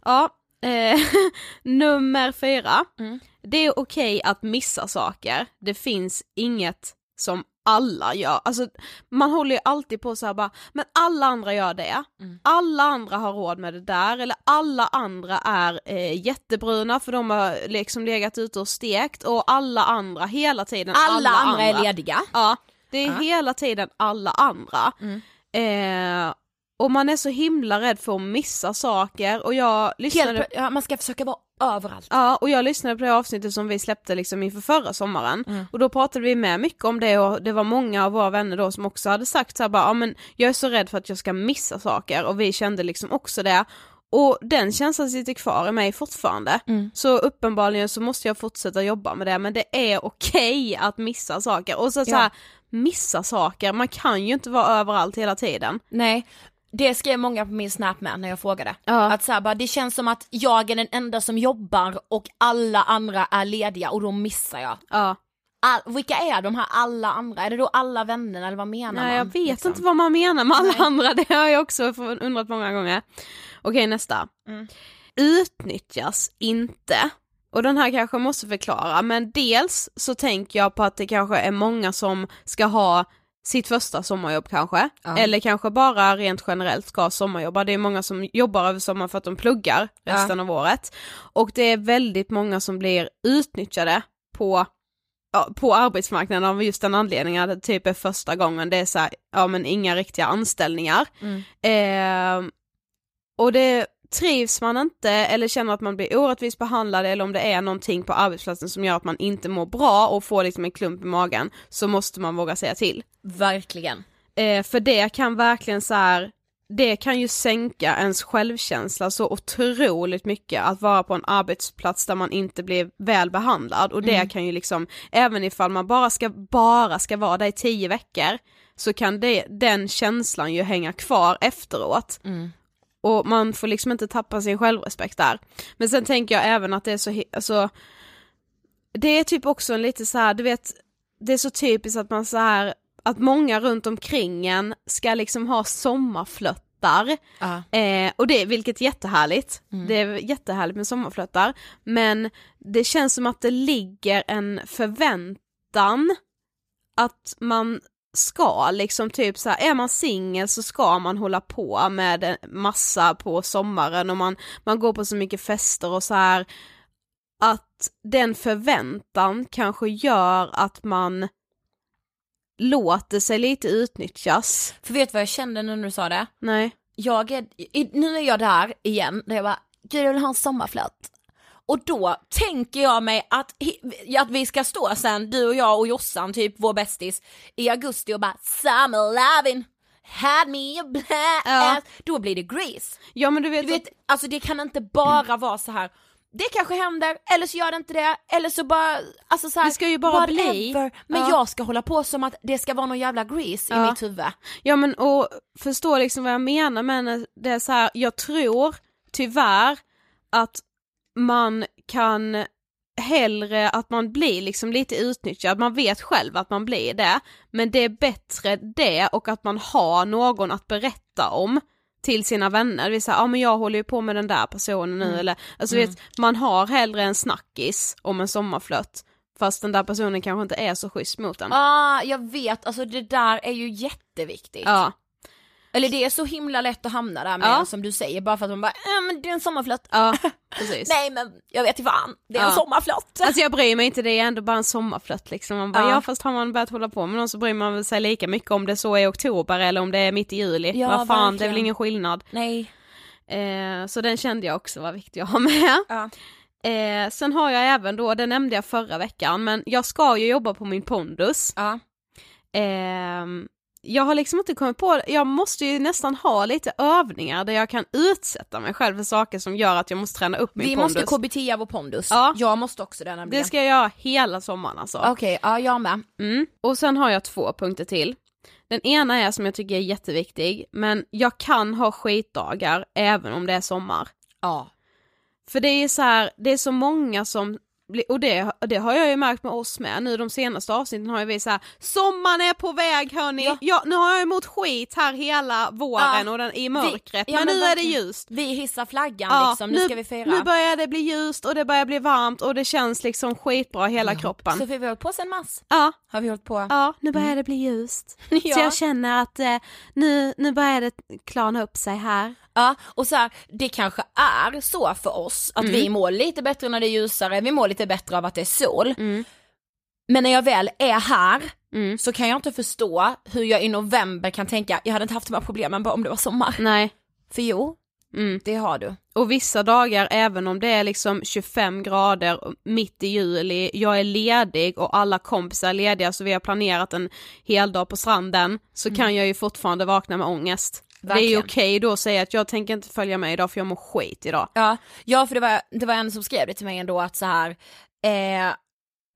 Ja, eh, nummer fyra. Mm. Det är okej att missa saker. Det finns inget som alla gör. Alltså man håller ju alltid på så här bara, men alla andra gör det. Mm. Alla andra har råd med det där eller alla andra är eh, jättebruna för de har liksom legat ute och stekt och alla andra hela tiden. Alla, andra, är lediga. Ja, det är Ja. hela tiden alla andra. Mm. Eh, och man är så himla rädd för att missa saker och jag lyssnade Helt, ja, man ska försöka vara överallt. Ja, och jag lyssnade på det avsnittet som vi släppte liksom inför förra sommaren Mm. och då pratade vi med mycket om det och det var många av våra vänner då som också hade sagt så här bara, ja men jag är så rädd för att jag ska missa saker och vi kände liksom också det och den känslan sitter kvar i mig fortfarande. Mm. Så uppenbarligen så måste jag fortsätta jobba med det men det är okej att missa saker och så, så Ja. här, missa saker, man kan ju inte vara överallt hela tiden. Nej, det skrev många på min snap med när jag frågade. Ja. Att så här, bara, det känns som att jag är den enda som jobbar och alla andra är lediga och då missar jag. Ja. All, vilka är de här alla andra? Är det då alla vännerna eller vad menar man? Nej jag vet liksom? inte vad man menar med alla Nej. andra, det har jag också undrat många gånger. Okej nästa. Mm. Utnyttjas inte. Och den här kanske måste förklara, men dels så tänker jag på att det kanske är många som ska ha sitt första sommarjobb kanske, Ja. eller kanske bara rent generellt ska sommarjobba. Det är många som jobbar över sommaren för att de pluggar resten av året. Och det är väldigt många som blir utnyttjade på ja, på arbetsmarknaden av just den anledningen att det typ är första gången det är så här, ja men inga riktiga anställningar. Mm. Eh, och det trivs man inte eller känner att man blir orättvist behandlad eller om det är någonting på arbetsplatsen som gör att man inte mår bra och får liksom en klump i magen så måste man våga säga till. Verkligen. Eh, för det kan verkligen så här, det kan ju sänka ens självkänsla så otroligt mycket att vara på en arbetsplats där man inte blir väl behandlad och det kan ju liksom, även ifall man bara ska, bara ska vara där i tio veckor så kan det, den känslan ju hänga kvar efteråt. Och man får liksom inte tappa sin självrespekt där. Men sen tänker jag även att det är så, alltså, det är typ också en lite så här, du vet, det är så typiskt att man så här att många runt omkring en ska liksom ha sommarflöttar. Ja. Eh, och det, vilket är jättehärligt. Det är jättehärligt med sommarflöttar. Men det känns som att det ligger en förväntan att man ska liksom typ så här, är man singel så ska man hålla på med massa på sommaren och man, man går på så mycket fester och så här att den förväntan kanske gör att man låter sig lite utnyttjas. För vet du vad jag kände när du sa det? Nej. Jag är, nu är jag där igen, där jag bara, gud jag vill ha en sommarflört. Och då tänker jag mig att, att vi ska stå sen, du och jag och Jossan, typ vår bästis, i augusti och bara summer loving, had me a blast. Ja. Då blir det Grease. Ja men du vet, Du vet, alltså det kan inte bara vara så här. det kanske händer, eller så gör det inte det, eller så bara, alltså så här, Det ska ju bara whatever. bli. Men Ja. jag ska hålla på som att det ska vara någon jävla Grease i Ja. mitt huvud. Ja men och förstå liksom vad jag menar men det är så här, jag tror tyvärr att man kan hellre att man blir liksom lite utnyttjad, man vet själv att man blir det, men det är bättre det och att man har någon att berätta om till sina vänner, det vill säga, ja men jag håller ju på med den där personen nu eller, alltså vet, man har hellre en snackis om en sommarflört fast den där personen kanske inte är så schysst mot en. Ah, jag vet, alltså det där är ju jätteviktigt. Ja. Eller det är så himla lätt att hamna där med Ja. som du säger, bara för att man bara, ja men det är en sommarflört. Ja, precis. Nej men jag vet inte fan, det är en Ja. sommarflört. Alltså jag bryr mig inte, det är ändå bara en sommarflört liksom. Man bara, Ja. ja. fast har man börjat hålla på med någon så bryr man sig lika mycket om det så är oktober eller om det är mitt i juli. Ja, Vad fan, det är väl ingen skillnad. Nej. Eh, så den kände jag också var viktig att ha med. Ja. Eh, sen har jag även då, det nämnde jag förra veckan, men jag ska ju jobba på min pondus. Ja. Ehm, jag har liksom inte kommit på, jag måste ju nästan ha lite övningar där jag kan utsätta mig själv för saker som gör att jag måste träna upp min Vi pondus. måste KBT vår pondus. Ja. Jag måste också det nämligen. det ska jag göra hela sommaren alltså. Okej, ja jag med. Mm. Och sen har jag två punkter till. Den ena är som jag tycker är jätteviktig, men jag kan ha skitdagar även om det är sommar. Ja. För det är så här, det är så många som och det, det har jag ju märkt med oss med nu de senaste avsnitten har ju vi så här, sommaren är på väg hörni, Ja. ja. nu har jag emot skit här hela våren Ja. och den, i mörkret, ja, men, men nu är det ljust. Vi hissar flaggan Ja, liksom, nu, ska vi fira. Nu börjar det bli ljust och det börjar bli varmt och det känns liksom skitbra i hela kroppen. Så vi har hållit på sen mars. Ja, Har vi hållit på. Ja, nu börjar det bli ljust. Ja. Så jag känner att eh, nu, nu börjar det klarna upp sig här. Ja, och så här, det kanske är så för oss att Mm. vi mår lite bättre när det är ljusare, vi mår lite bättre av att det är sol. Men när jag väl är här Mm. så kan jag inte förstå hur jag i november kan tänka, jag hade inte haft de här problemen bara om det var sommar. Nej. För jo, Mm. det har du. Och vissa dagar, även om det är liksom 25 grader mitt i juli, jag är ledig och alla kompisar är lediga så vi har planerat en hel dag på stranden, så kan jag ju fortfarande vakna med ångest. Det är ju Verkligen. okej då att säga att jag tänker inte följa med idag för jag mår skit idag. Ja, ja för det var, det var en som skrev det till mig ändå att så här, eh,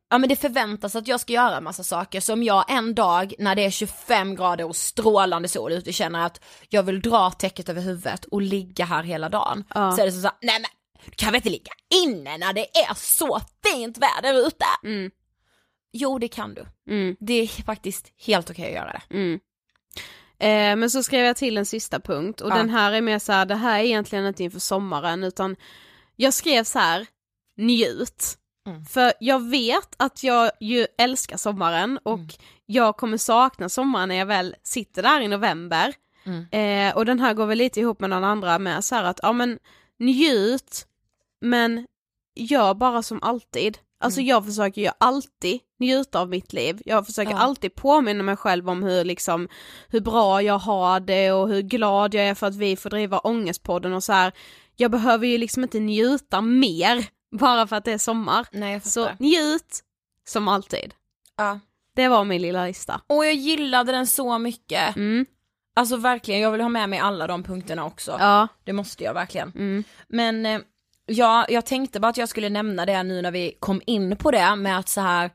ja men det förväntas att jag ska göra en massa saker, så om jag en dag när det är 25 grader och strålande sol ute känner att jag vill dra täcket över huvudet och ligga här hela dagen, Ja. så är det så här, nej men du kan väl inte ligga inne när det är så fint väder ute? Mm. Jo det kan du, Mm. det är faktiskt helt okej att göra det. Mm. Eh, men så skrev jag till en sista punkt och Ja. den här är mer så här, det här är egentligen inte inför sommaren utan jag skrev så här, njut. Mm. För jag vet att jag ju älskar sommaren och Mm. jag kommer sakna sommaren när jag väl sitter där i november. Mm. Eh, och den här går väl lite ihop med den andra med så här att, ja men njut, men gör bara som alltid. Alltså Mm. jag försöker ju alltid njuta av mitt liv. Jag försöker Ja. alltid påminna mig själv om hur liksom, hur bra jag har det och hur glad jag är för att vi får driva Ångestpodden och så här. Jag behöver ju liksom inte njuta mer bara för att det är sommar. Nej Så njut som alltid. Ja. Det var min lilla lista. Och jag gillade den så mycket. Mm. Alltså verkligen, jag vill ha med mig alla de punkterna också. Ja. Det måste jag verkligen. Mm. Men eh, ja, jag tänkte bara att jag skulle nämna det nu när vi kom in på det med att så här,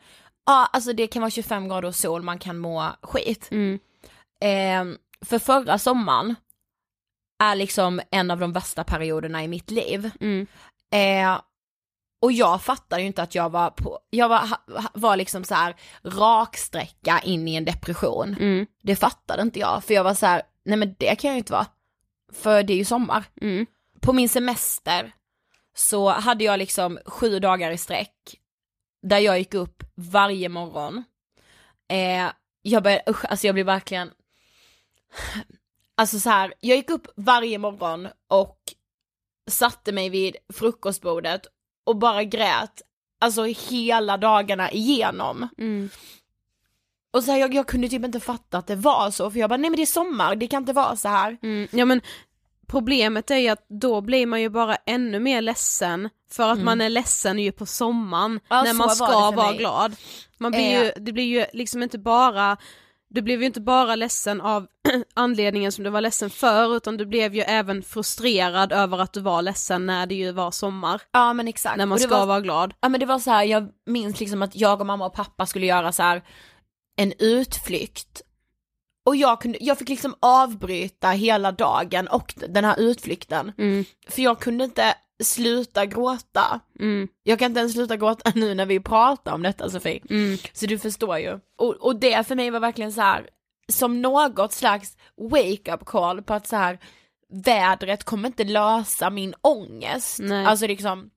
ja alltså det kan vara 25 grader och sol, man kan må skit. Mm. Eh, för förra sommaren är liksom en av de värsta perioderna i mitt liv. Mm. Eh, och jag fattade ju inte att jag var på, jag var, var liksom så här raksträcka in i en depression. Mm. Det fattade inte jag, för jag var så här, nej men det kan jag ju inte vara. För det är ju sommar. Mm. På min semester så hade jag liksom sju dagar i sträck där jag gick upp varje morgon. Eh, jag började, usch, alltså jag blev verkligen, alltså så här, jag gick upp varje morgon och satte mig vid frukostbordet och bara grät, alltså hela dagarna igenom. Mm. Och så här, jag, jag kunde typ inte fatta att det var så, för jag bara nej men det är sommar, det kan inte vara så här. Mm. Ja men problemet är ju att då blir man ju bara ännu mer ledsen för att man är ledsen ju på sommaren Mm. Ja, när man ska vara mig. glad. Man blir Eh. ju, det blir ju liksom inte bara du blev ju inte bara ledsen av anledningen som du var ledsen för utan du blev ju även frustrerad över att du var ledsen när det ju var sommar. Ja men exakt. När man ska var, vara glad. Ja men det var så här, jag minns liksom att jag och mamma och pappa skulle göra så här en utflykt. Och jag, kunde, jag fick liksom avbryta hela dagen och den här utflykten. Mm. För jag kunde inte sluta gråta. Mm. Jag kan inte ens sluta gråta nu när vi pratar om detta Sofie. Mm. Så du förstår ju. Och, och det för mig var verkligen så här som något slags wake-up call på att så här vädret kommer inte lösa min ångest. Nej. Alltså liksom,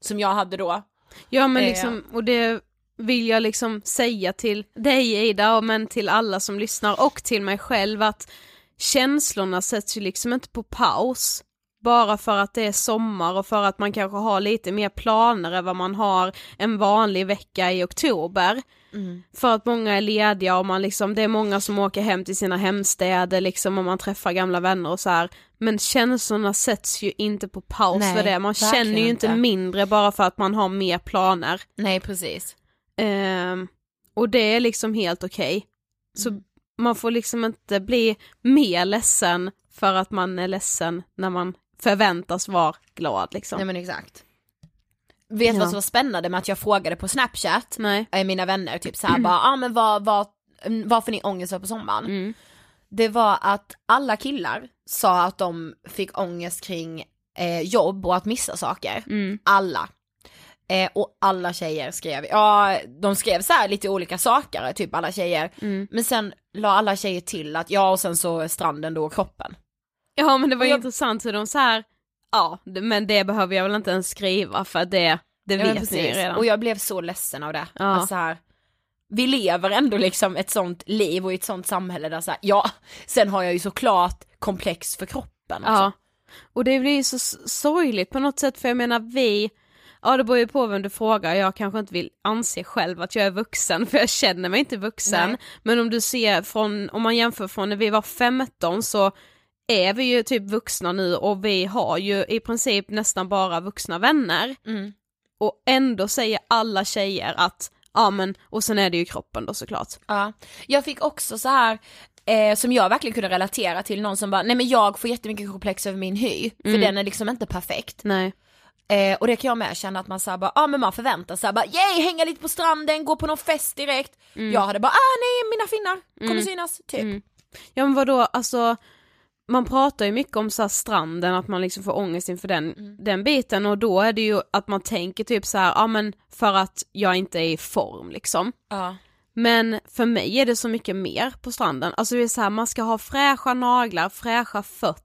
som jag hade då. Ja men Eh. liksom, och det vill jag liksom säga till dig Ida, och men till alla som lyssnar och till mig själv att känslorna sätts ju liksom inte på paus bara för att det är sommar och för att man kanske har lite mer planer än vad man har en vanlig vecka i oktober. För att många är lediga och man liksom, det är många som åker hem till sina hemstäder liksom och man träffar gamla vänner och så här. Men känslorna sätts ju inte på paus Nej, för det, man känner ju inte. mindre bara för att man har mer planer. Nej precis. Ehm, och det är liksom helt okej. Så Mm. man får liksom inte bli mer ledsen för att man är ledsen när man förväntas vara glad liksom. Nej men exakt. Vet du Ja. vad som var spännande med att jag frågade på snapchat, Nej. mina vänner typ såhär bara, ja ah, men vad, vad, mm, vad får ni ångest för på sommaren? Mm. Det var att alla killar sa att de fick ångest kring eh, jobb och att missa saker. Mm. Alla. Eh, och alla tjejer skrev, ja de skrev så lite olika saker, typ alla tjejer. Mm. Men sen la alla tjejer till att ja och sen så stranden då och kroppen. Ja men det var jag- intressant hur de så här. ja men det behöver jag väl inte ens skriva för det, det Ja, vet ni redan. Och jag blev så ledsen av det. Ja. Att så här, vi lever ändå liksom ett sånt liv och i ett sånt samhälle där så här, ja, sen har jag ju såklart komplex för kroppen. Ja. Alltså. Och det blir ju så sorgligt på något sätt för jag menar vi, ja det beror ju på vem du frågar, jag kanske inte vill anse själv att jag är vuxen för jag känner mig inte vuxen. Nej. Men om du ser från, om man jämför från när vi var 15 så är vi ju typ vuxna nu och vi har ju i princip nästan bara vuxna vänner. Mm. Och ändå säger alla tjejer att, ja men, och sen är det ju kroppen då såklart. Ja. Jag fick också så här eh, som jag verkligen kunde relatera till, någon som bara, nej men jag får jättemycket komplex över min hy, för Mm. den är liksom inte perfekt. Nej. Eh, och det kan jag med känna att man såhär bara, ja ah, men man förväntar sig bara, yay hänga lite på stranden, gå på någon fest direkt. Jag hade bara, ah nej mina finnar kommer synas, typ. Mm. Ja men vadå, alltså man pratar ju mycket om så stranden, att man liksom får ångest inför den, Mm. den biten och då är det ju att man tänker typ så ja men för att jag inte är i form liksom. Ja. Men för mig är det så mycket mer på stranden, alltså det är så här, man ska ha fräscha naglar, fräscha fötter,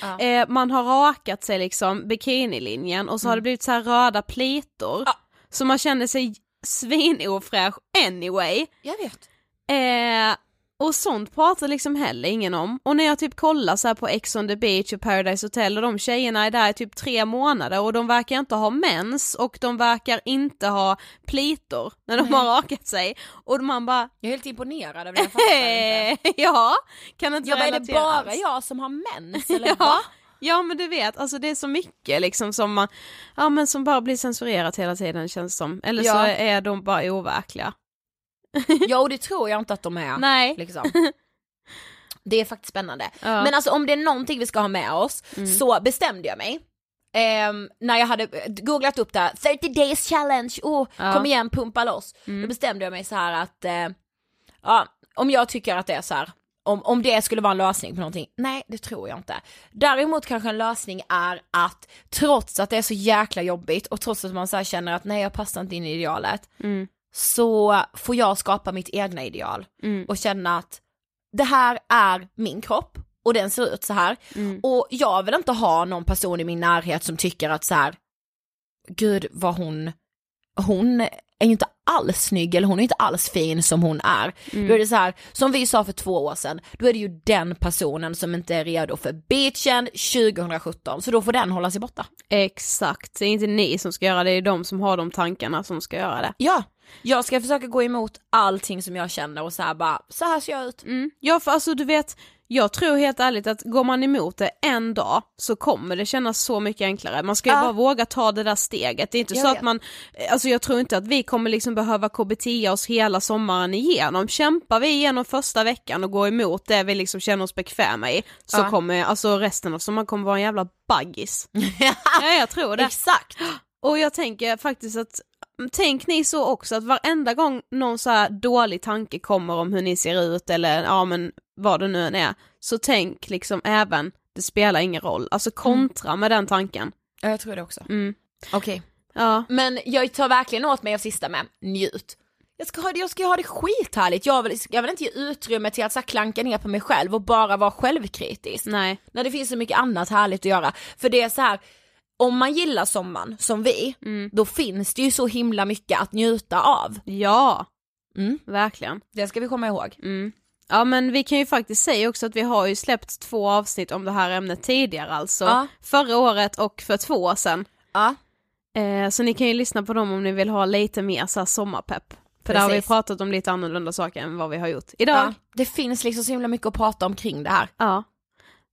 Ja. eh, man har rakat sig liksom bikinilinjen och så har det blivit så här röda plitor. Mm. Ja. Så man känner sig svinofräsch anyway. Jag vet. Eh, och sånt pratar liksom heller ingen om. Och när jag typ kollar så på Ex on the beach och Paradise Hotel och de tjejerna är där i typ tre månader och de verkar inte ha mens och de verkar inte ha plitor när de har rakat sig. Och man bara, Jag är helt imponerad av det, jag fattar inte. ja, kan inte Jag bara, är det bara jag som har mens eller Ja. va? Ja men du vet, alltså det är så mycket liksom som man, ja men som bara blir censurerat hela tiden känns som. Eller så Ja. är de bara overkliga. Och det tror jag inte att de är. Nej. Liksom. Det är faktiskt spännande. Ja. Mm. Men alltså om det är någonting vi ska ha med oss så bestämde jag mig. Ehm, när jag hade eh, googlat upp det här, 30 days challenge, oh, Ja. Mm. kom igen pumpa loss. Då bestämde jag mig så här att, eh, ja, om jag tycker att det är så här. Om, om det skulle vara en lösning på någonting, nej det tror jag inte. Däremot kanske en lösning är att trots att det är så jäkla jobbigt och trots att man så känner att nej jag passar inte in i idealet, Mm. Så får jag skapa mitt egna ideal Mm. och känna att det här är min kropp och den ser ut så här. Mm. Och jag vill inte ha någon person i min närhet som tycker att så här, gud vad hon, hon är ju inte alls snygg eller hon är inte alls fin som hon är. Mm. Då är det så här, som vi sa för två år sedan, då är det ju den personen som inte är redo för beachen 2017, så då får den hålla sig borta. Exakt, det är inte ni som ska göra det, det är de som har de tankarna som ska göra det. Ja, jag ska försöka gå emot allting som jag känner och så här bara, så här ser jag ut. Mm. Ja för alltså du vet, jag tror helt ärligt att går man emot det en dag så kommer det kännas så mycket enklare. Man ska ju Ja. bara våga ta det där steget. Det är inte Jag så vet. att man, alltså jag tror inte att vi kommer liksom behöva KBT oss hela sommaren igenom. Kämpar vi igenom första veckan och går emot det vi liksom känner oss bekväma i så Ja. kommer alltså resten av sommaren kommer vara en jävla baggis. ja jag tror det. Exakt. Och jag tänker faktiskt att Tänk ni så också att varenda gång någon så här dålig tanke kommer om hur ni ser ut eller ja men vad det nu än är, så tänk liksom även det spelar ingen roll, alltså kontra med den tanken. Ja, jag tror det också. Mm. Okej. Ja. Men jag tar verkligen åt mig av sista med, njut. Jag ska ha det, jag ska ha det skithärligt, jag vill, jag vill inte ge utrymme till att så klanka ner på mig själv och bara vara självkritisk. Nej. När det finns så mycket annat härligt att göra. För det är så här, om man gillar sommaren som vi, då finns det ju så himla mycket att njuta av. Ja, Mm. verkligen. Det ska vi komma ihåg. Mm. Ja men vi kan ju faktiskt säga också att vi har ju släppt två avsnitt om det här ämnet tidigare alltså. Ja. Förra året och för två år sedan. Ja. Eh, så ni kan ju lyssna på dem om ni vill ha lite mer så här sommarpepp. För där har vi Precis. pratat om lite annorlunda saker än vad vi har gjort idag. ja. Det finns liksom så himla mycket att prata om kring det här. Ja.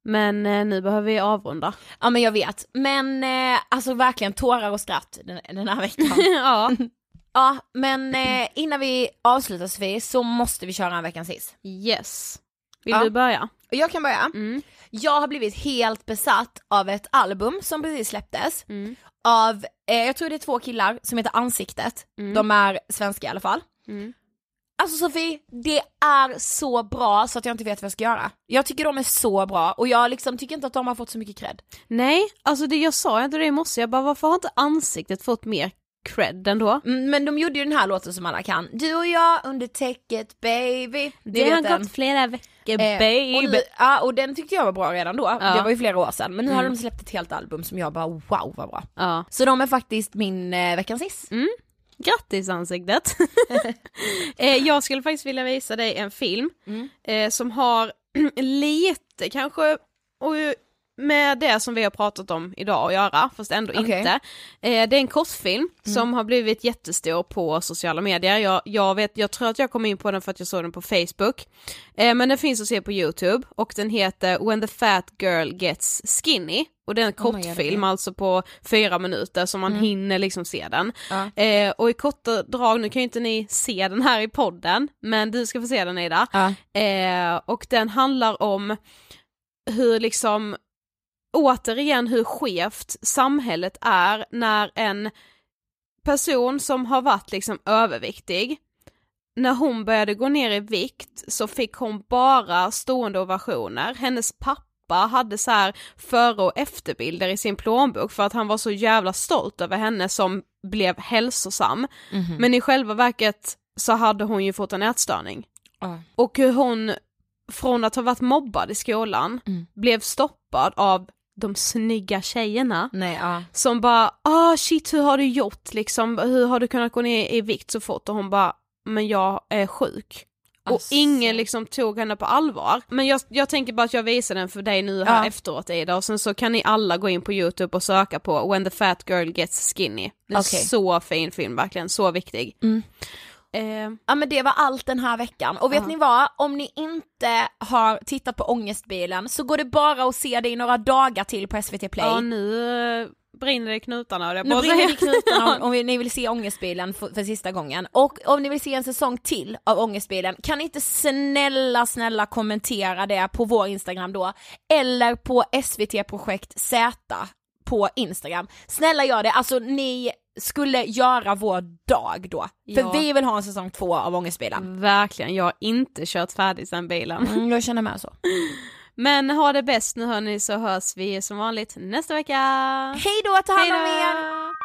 Men eh, nu behöver vi avrunda. Ja men jag vet, men eh, alltså verkligen tårar och skratt den, den här veckan. ja. ja men eh, innan vi avslutar Sofie så måste vi köra en veckans hiss. Yes. Vill Ja. du börja? Jag kan börja. Mm. Jag har blivit helt besatt av ett album som precis släpptes. Mm. Av, eh, jag tror det är två killar som heter Ansiktet. Mm. De är svenska i alla fall. Alltså Sofie, det är så bra så att jag inte vet vad jag ska göra. Jag tycker de är så bra och jag liksom tycker inte att de har fått så mycket cred. Nej, alltså det jag sa inte det i morse, jag bara varför har inte ansiktet fått mer cred ändå? Mm, Men de gjorde ju den här låten som alla kan. Du och jag under täcket baby. Ni Det har den. gått flera veckor Eh, baby. och, ja, och den tyckte jag var bra redan då, Ja. det var ju flera år sedan. Men nu har Mm. de släppt ett helt album som jag bara wow vad bra. Ja. Så de är faktiskt min eh, veckans hiss. Mm. Grattis ansiktet! eh, jag skulle faktiskt vilja visa dig en film Mm. eh, som har lite kanske och, med det som vi har pratat om idag att göra, fast ändå Okej. inte. Eh, det är en kortfilm som har blivit jättestor på sociala medier. Jag, jag, vet, jag tror att jag kom in på den för att jag såg den på Facebook. Eh, men den finns att se på YouTube och den heter When the fat girl gets skinny. Och det är en Oh kortfilm, okej. alltså på fyra minuter så man Mm. hinner liksom se den. Ja. Eh, och i korta drag, nu kan ju inte ni se den här i podden, men du ska få se den Ida. Ja. Eh, och den handlar om hur liksom, återigen hur skevt samhället är när en person som har varit liksom överviktig, när hon började gå ner i vikt så fick hon bara stående ovationer. Hennes pappa hade så här före och efterbilder i sin plånbok för att han var så jävla stolt över henne som blev hälsosam. Mhm. Men i själva verket så hade hon ju fått en ätstörning. Ja. Och hur hon från att ha varit mobbad i skolan Mm. blev stoppad av de snygga tjejerna Nej, ja. som bara ah shit hur har du gjort liksom, hur har du kunnat gå ner i vikt så fort och hon bara men jag är sjuk. Och Alltså. ingen liksom tog henne på allvar. Men jag, jag tänker bara att jag visar den för dig nu här Ja. efteråt Ida och sen så kan ni alla gå in på youtube och söka på When the fat girl gets skinny. Det är Okej. så fin film verkligen, så viktig. Mm. Eh, Ja men det var allt den här veckan och vet Ja. ni vad, om ni inte har tittat på Ångestbilen så går det bara att se det i några dagar till på SVT Play. ja nu eh, brinner det i knutarna Nu brinner det i knutarna om, om ni vill se Ångestbilen för, för sista gången. Och om ni vill se en säsong till av Ångestbilen, kan ni inte snälla, snälla kommentera det på vår Instagram då? Eller på SVT Projekt Z på Instagram. Snälla gör det, alltså ni skulle göra vår dag då. För Ja. vi vill ha en säsong två av Ångestbilen. Verkligen, jag har inte kört färdigt den bilen. Mm, jag känner med så. Men ha det bäst nu hörni så hörs vi som vanligt nästa vecka. Hej då, ta hand om er!